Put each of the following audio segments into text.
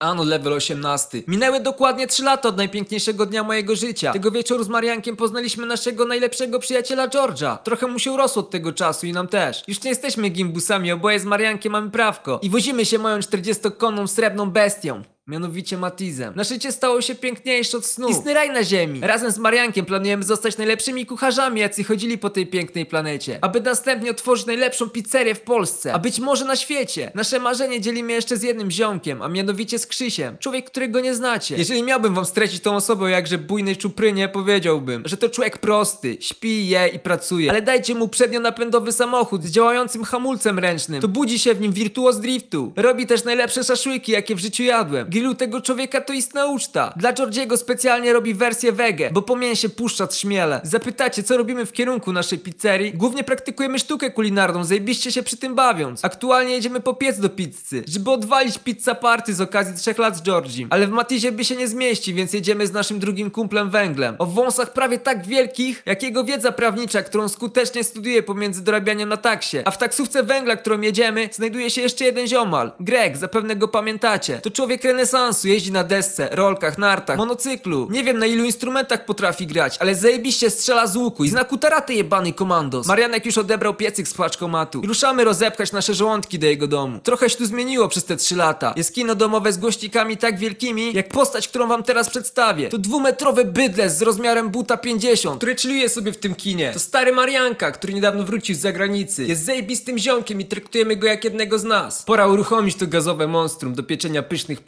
Ano, level 18. Minęły dokładnie 3 lata od najpiękniejszego dnia mojego życia. Tego wieczoru z Mariankiem poznaliśmy naszego najlepszego przyjaciela George'a. Trochę mu się urosło od tego czasu i nam też. Już nie jesteśmy gimbusami, oboje z Mariankiem mamy prawko. I wozimy się moją 40-konną srebrną bestią. Mianowicie Matizem. Nasze życie stało się piękniejsze od snu. Istny raj na ziemi. Razem z Mariankiem planujemy zostać najlepszymi kucharzami, jacy chodzili po tej pięknej planecie. Aby następnie otworzyć najlepszą pizzerię w Polsce. A być może na świecie. Nasze marzenie dzielimy jeszcze z jednym ziomkiem, a mianowicie z Krzysiem. Człowiek, którego nie znacie. Jeżeli miałbym wam streścić tą osobę o jakże bujnej czuprynie, powiedziałbym, że to człowiek prosty. Śpi, je i pracuje. Ale dajcie mu przednio-napędowy samochód z działającym hamulcem ręcznym. To budzi się w nim wirtuoz driftu. Robi też najlepsze szaszłyki, jakie w życiu jadłem. Grillu tego człowieka to istna uczta. Dla Georgiego specjalnie robi wersję wege, bo po mięsie puszcza trzmiele. Zapytacie, co robimy w kierunku naszej pizzerii? Głównie praktykujemy sztukę kulinarną, zajebiście się przy tym bawiąc. Aktualnie jedziemy po piec do pizzy, żeby odwalić pizza party z okazji trzech lat z Georgiem. Ale w Matizie by się nie zmieści, więc jedziemy z naszym drugim kumplem węglem. O wąsach prawie tak wielkich, jak jego wiedza prawnicza, którą skutecznie studiuje pomiędzy dorabianiem na taksie. A w taksówce węgla, którą jedziemy, znajduje się jeszcze jeden ziomal. Greg, zapewne go pamiętacie. To człowiek renesansu, jeździ na desce, rolkach, nartach, monocyklu. Nie wiem na ilu instrumentach potrafi grać, ale zajebiście strzela z łuku i zna kutaraty jebany komandos. Marianek już odebrał piecyk z paczkomatu. I ruszamy rozepchać nasze żołądki do jego domu. Trochę się tu zmieniło przez te trzy lata. Jest kino domowe z głośnikami tak wielkimi, jak postać, którą wam teraz przedstawię. To dwumetrowe bydle z rozmiarem buta 50, który chilluje sobie w tym kinie. To stary Marianka, który niedawno wrócił z zagranicy. Jest zajebistym ziomkiem i traktujemy go jak jednego z nas. Pora uruchomić to gazowe monstrum do pieczenia pysznych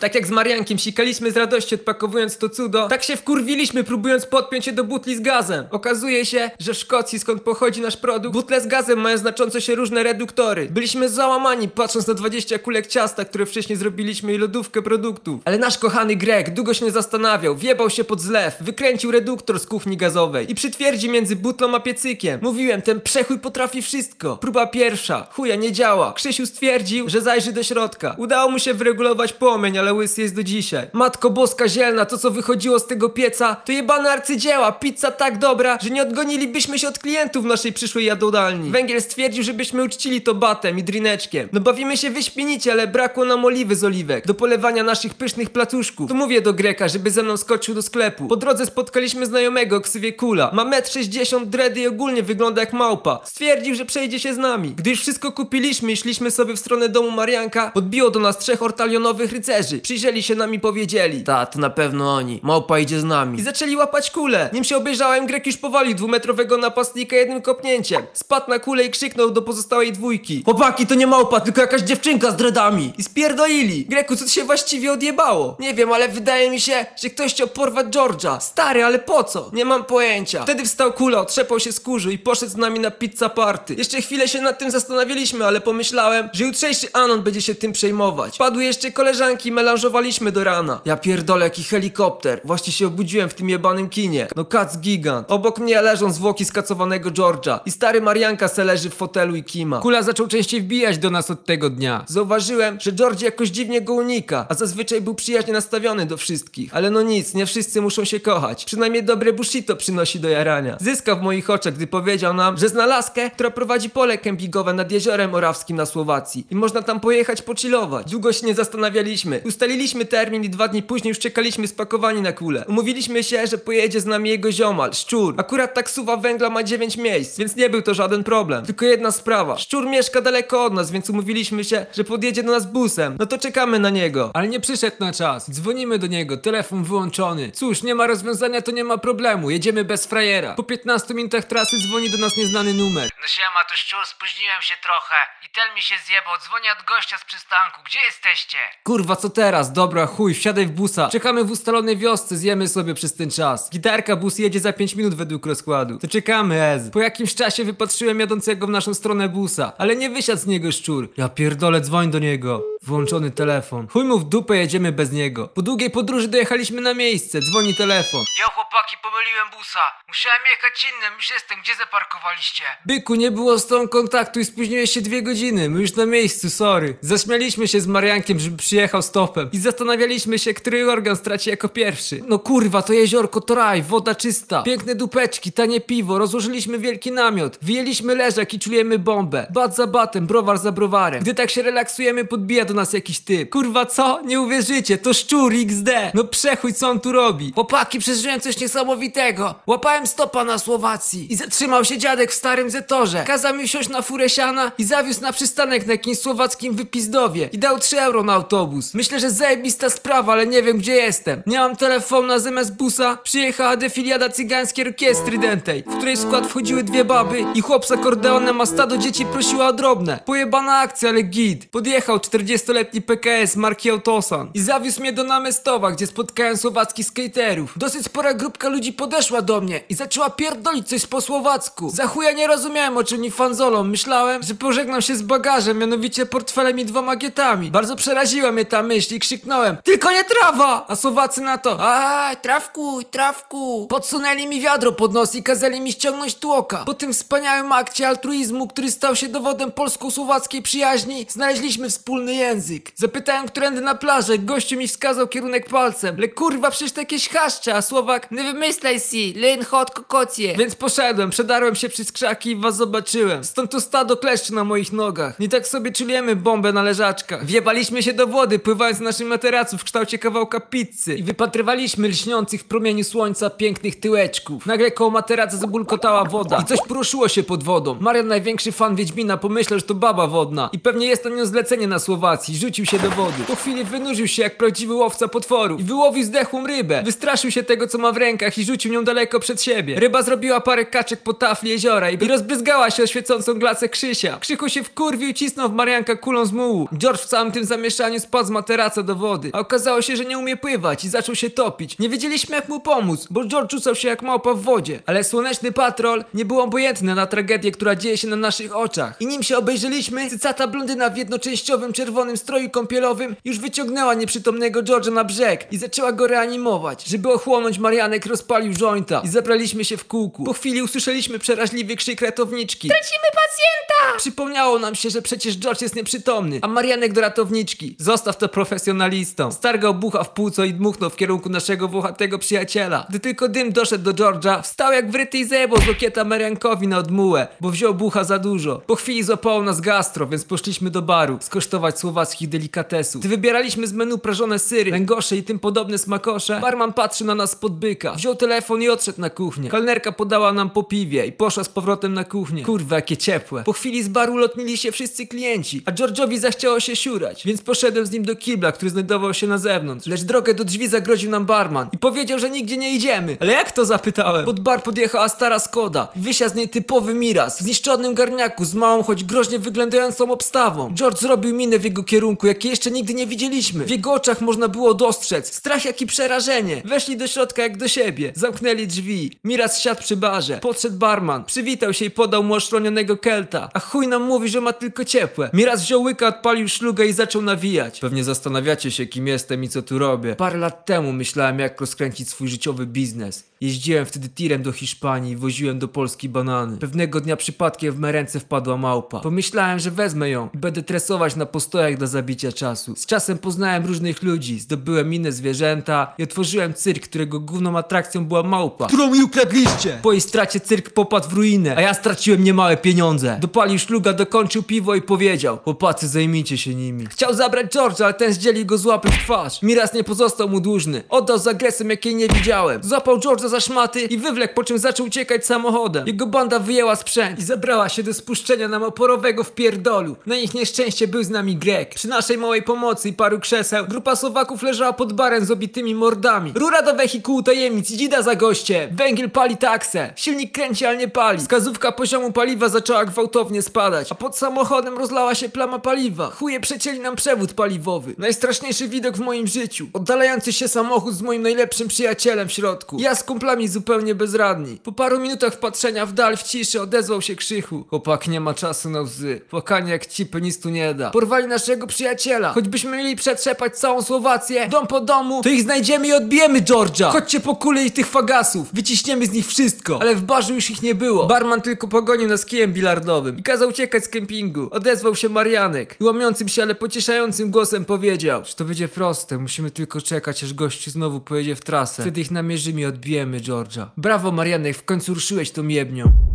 Tak jak z Mariankiem sikaliśmy z radości odpakowując to cudo, tak się wkurwiliśmy próbując podpiąć się do butli z gazem. Okazuje się, że w Szkocji skąd pochodzi nasz produkt, butle z gazem mają znacząco się różne reduktory. Byliśmy załamani patrząc na 20 kulek ciasta, które wcześniej zrobiliśmy i lodówkę produktów. Ale nasz kochany Greg długo się nie zastanawiał, wjebał się pod zlew, wykręcił reduktor z kuchni gazowej i przytwierdzi między butlą a piecykiem. Mówiłem, ten przechuj potrafi wszystko. Próba pierwsza, chuja nie działa. Krzysiu stwierdził, że zajrzy do środka. Udało mu się wyregulować ale łysy jest do dzisiaj. Matko boska zielna, to co wychodziło z tego pieca, to jebane arcydzieła, pizza tak dobra, że nie odgonilibyśmy się od klientów naszej przyszłej jadłodalni. Węgiel stwierdził, żebyśmy uczcili to batem i drineczkiem. No bawimy się wyśpienicie, ale brakło nam oliwy z oliwek do polewania naszych pysznych placuszków. To mówię do Greka, żeby ze mną skoczył do sklepu. Po drodze spotkaliśmy znajomego o ksywie Kula. Ma 1,60 m dredy i ogólnie wygląda jak małpa. Stwierdził, że przejdzie się z nami. Gdy już wszystko kupiliśmy i szliśmy sobie w stronę domu Marianka, podbiło do nas trzech ortalionowych rycerzy. Przyjrzeli się nam i powiedzieli: Ta, to na pewno oni. Małpa idzie z nami. I zaczęli łapać kulę. Nim się obejrzałem, Grek już powalił dwumetrowego napastnika jednym kopnięciem. Spadł na kulę i krzyknął do pozostałej dwójki. Chłopaki, to nie małpa, tylko jakaś dziewczynka z dreadami. I spierdolili. Greku, co ci się właściwie odjebało? Nie wiem, ale wydaje mi się, że ktoś chciał porwać George'a. Stary, ale po co? Nie mam pojęcia. Wtedy wstał kula, otrzepał się z kurzu i poszedł z nami na pizza party. Jeszcze chwilę się nad tym zastanawialiśmy, ale pomyślałem, że jutrzejszy Anon będzie się tym przejmować. Padły jeszcze koleżanki, melanżowaliśmy do rana. Ja pierdolę, jaki helikopter. Właśnie się obudziłem w tym jebanym kinie. No kac gigant. Obok mnie leżą zwłoki skacowanego George'a. I stary Marianka se leży w fotelu i kima. Kula zaczął częściej wbijać do nas od tego dnia. Zauważyłem, że George jakoś dziwnie go unika, a zazwyczaj był przyjaźnie nastawiony do wszystkich. Ale no nic, nie wszyscy muszą się kochać. Przynajmniej dobre bushito przynosi do jarania. Zyskał w moich oczach, gdy powiedział nam, że zna laskę, która prowadzi pole kempingowe nad jeziorem Orawskim na Słowacji. I można tam pojechać pochillować. Długo się nie zastanawialiśmy. Ustaliliśmy termin i dwa dni później już czekaliśmy spakowani na kulę. Umówiliśmy się, że pojedzie z nami jego ziomal, Szczur. Akurat taksuwa węgla ma 9 miejsc, więc nie był to żaden problem. Tylko jedna sprawa. Szczur mieszka daleko od nas, więc umówiliśmy się, że podjedzie do nas busem. No to czekamy na niego. Ale nie przyszedł na czas. Dzwonimy do niego, telefon wyłączony. Cóż, nie ma rozwiązania, to nie ma problemu. Jedziemy bez frajera. Po 15 minutach trasy dzwoni do nas nieznany numer. No siema, to szczur, spóźniłem się trochę. I tel mi się zjebał, dzwonię od gościa z przystanku. Gdzie jesteście? Kurwa, co teraz? Dobra, chuj, wsiadaj w busa. Czekamy w ustalonej wiosce, zjemy sobie przez ten czas. Gitarka, bus jedzie za 5 minut według rozkładu. To czekamy, Ez. Po jakimś czasie wypatrzyłem jadącego w naszą stronę busa, ale nie wysiadł z niego szczur. Ja pierdolę, dzwoń do niego. Włączony telefon. Chuj mu w dupę, jedziemy bez niego. Po długiej podróży dojechaliśmy na miejsce, dzwoni telefon. Jo chłopaki, pomyliłem busa. Musiałem jechać innym, już jestem. Gdzie zaparkowaliście? Byku, nie było z tą kontaktu i spóźniłeś się dwie godziny. My już na miejscu, sorry. Zaśmialiśmy się z Mariankiem, żeby przyjechał z autostopem i zastanawialiśmy się, który organ straci jako pierwszy. No kurwa, to jeziorko to raj, woda czysta, piękne dupeczki, tanie piwo, rozłożyliśmy wielki namiot, wyjęliśmy leżak i czujemy bombę. Bat za batem, browar za browarem. Gdy tak się relaksujemy, podbija do nas jakiś typ. Kurwa co? Nie uwierzycie, to szczur XD. No przechuj, co on tu robi? Chłopaki, przeżyłem coś niesamowitego. Łapałem stopa na Słowacji i zatrzymał się dziadek w starym Zetorze. Kazał mi wsiąść na furę siana i zawiózł na przystanek na jakimś słowackim wypizdowie i dał 3 euro na autobus. Myślę, że zajebista sprawa, ale nie wiem gdzie jestem. Nie mam telefonu, zamiast busa przyjechała defiliada cygańskiej orkiestry dętej, w której skład wchodziły dwie baby i chłop z akordeonem, a stado dzieci prosiła o drobne. Pojebana akcja, ale git. Podjechał 40-letni PKS marki Autosan i zawiózł mnie do Namestowa, gdzie spotkałem słowackich skaterów. Dosyć spora grupka ludzi podeszła do mnie i zaczęła pierdolić coś po słowacku. Za chuja nie rozumiałem o czym mi fanzolą. Myślałem, że pożegnam się z bagażem, mianowicie portfelem i dwoma gietami. Bardzo przeraziła mnie ta myśl i krzyknąłem Tylko nie trawa! A Słowacy na to Aj, trawku, trawku. Podsunęli mi wiadro pod nos i kazali mi ściągnąć tłoka. Po tym wspaniałym akcie altruizmu, który stał się dowodem polsko-słowackiej przyjaźni, znaleźliśmy wspólny język. Zapytałem, którędy na plażę, gościu mi wskazał kierunek palcem. Le kurwa, przecież to jakieś chaszcze, a Słowak nie wymyślaj si, lyn hot kokocie. Więc poszedłem, przedarłem się przez krzaki i was zobaczyłem. Stąd to stado kleszczy na moich nogach. Nie tak sobie czujemy bombę na leżaczkach. Wjebaliśmy się do wody, pływając na naszym materacu w kształcie kawałka pizzy i wypatrywaliśmy lśniących w promieniu słońca pięknych tyłeczków. Nagle koło materaca zabulkotała woda i coś poruszyło się pod wodą. Marian, największy fan Wiedźmina, pomyślał, że to baba wodna i pewnie jest na nią zlecenie na Słowacji. Rzucił się do wody. Po chwili wynurzył się jak prawdziwy łowca potworów i wyłowił zdechłą rybę. Wystraszył się tego, co ma w rękach i rzucił ją daleko przed siebie. Ryba zrobiła parę kaczek po tafli jeziora i, rozbryzgała się o świecącą glacę Krzysia. Krzychu się wkurwił i cisnął w Marianka kulą z mułu. George w całym tym zamieszaniu spadł z materaca do wody, a okazało się, że nie umie pływać i zaczął się topić. Nie wiedzieliśmy jak mu pomóc, bo George rzucał się jak małpa w wodzie. Ale słoneczny patrol nie był obojętny na tragedię, która dzieje się na naszych oczach. I nim się obejrzeliśmy, cycata blondyna w jednoczęściowym czerwonym stroju kąpielowym już wyciągnęła nieprzytomnego George'a na brzeg i zaczęła go reanimować. Żeby ochłonąć, Marianek rozpalił jointa i zabraliśmy się w kółku. Po chwili usłyszeliśmy przeraźliwy krzyk ratowniczki. Tracimy pacjenta! Przypomniało nam się, że przecież George jest nieprzytomny, a Marianek do ratowniczki. Zostaw to profesjonalistom. Stargał bucha w płuco i dmuchnął w kierunku naszego włochatego przyjaciela. Gdy tylko dym doszedł do George'a, wstał jak wryty i zajebał z lokieta Mariankowi na odmułę, bo wziął bucha za dużo. Po chwili złapało nas gastro, więc poszliśmy do baru skosztować słowackich delikatesów. Gdy wybieraliśmy z menu prażone syry, węgosze i tym podobne smakosze, barman patrzy na nas spod byka. Wziął telefon i odszedł na kuchnię. Kelnerka podała nam po piwie i poszła z powrotem na kuchnię. Kurwa, jakie ciepłe. Po chwili z baru lotnili się wszyscy klienci, a George'owi zachciało się siurać, więc poszedłem z nim do kibla, który znajdował się na zewnątrz. Lecz drogę do drzwi zagroził nam barman i powiedział, że nigdzie nie idziemy. Ale jak to zapytałem? Pod bar podjechała stara Skoda i wysiadł z niej typowy Miras w zniszczonym garniaku z małą, choć groźnie wyglądającą obstawą. George zrobił minę w jego kierunku, jakiej jeszcze nigdy nie widzieliśmy. W jego oczach można było dostrzec strach jak i przerażenie. Weszli do środka jak do siebie. Zamknęli drzwi. Miras siadł przy barze. Podszedł barman. Przywitał się i podał mu oszronionego kelta. A chuj nam mówi, że ma tylko ciepłe. Miras wziął łyka, odpalił szlugę i zaczął nawijać. Pewnie zastanawiacie się, kim jestem i co tu robię. Parę lat temu myślałem, jak rozkręcić swój życiowy biznes. Jeździłem wtedy tirem do Hiszpanii i woziłem do Polski banany. Pewnego dnia przypadkiem w me ręce wpadła małpa. Pomyślałem, że wezmę ją i będę tresować na postojach do zabicia czasu. Z czasem poznałem różnych ludzi, zdobyłem inne zwierzęta i otworzyłem cyrk, którego główną atrakcją była małpa. którą mi ukradliście! Po jej stracie cyrk popadł w ruinę, a ja straciłem niemałe pieniądze. Dopalił szluga, dokończył piwo i powiedział Chłopacy, zajmijcie się nimi. Chciał zabrać George'a, ale ten zdzielił go z łapy w twarz. Miraz nie pozostał mu dłużny. Oddał z agresem, jakiej nie widziałem. Złapał George'a za szmaty i wywlekł, po czym zaczął uciekać samochodem. Jego banda wyjęła sprzęt i zabrała się do spuszczenia nam oporowego w pierdolu. Na ich nieszczęście był z nami Greg. Przy naszej małej pomocy i paru krzeseł, grupa Słowaków leżała pod barem z obitymi mordami. Rura do wehikułu tajemnic, dzida za goście. Węgiel pali taksę. Silnik kręci, ale nie pali. Wskazówka poziomu paliwa zaczęła gwałtownie spadać, a pod samochodem rozlała się plama paliwa. Chuje przecięli nam przewód paliwowy. Najstraszniejszy widok w moim życiu. Oddalający się samochód z moim najlepszym przyjacielem w środku. Ja z kumplami zupełnie bezradni. Po paru minutach wpatrzenia w dal w ciszy odezwał się krzychu. Chłopak nie ma czasu na łzy. Płakanie jak cipy nic tu nie da. Porwali naszego przyjaciela. Choćbyśmy mieli przetrzepać całą Słowację, dom po domu, to ich znajdziemy i odbijemy George'a. Chodźcie po kule i tych fagasów. Wyciśniemy z nich wszystko. Ale w barze już ich nie było. Barman tylko pogonił nas kijem bilardowym i kazał uciekać z kempingu. Odezwał się Marianek i łamiącym się, ale pocieszającym głosem powiedział że to będzie proste. Musimy tylko czekać, aż gościu znowu pojedzie w trasę. Wtedy ich namierzymy i odbijemy George'a. Brawo, Marianek, w końcu ruszyłeś tą jebnią.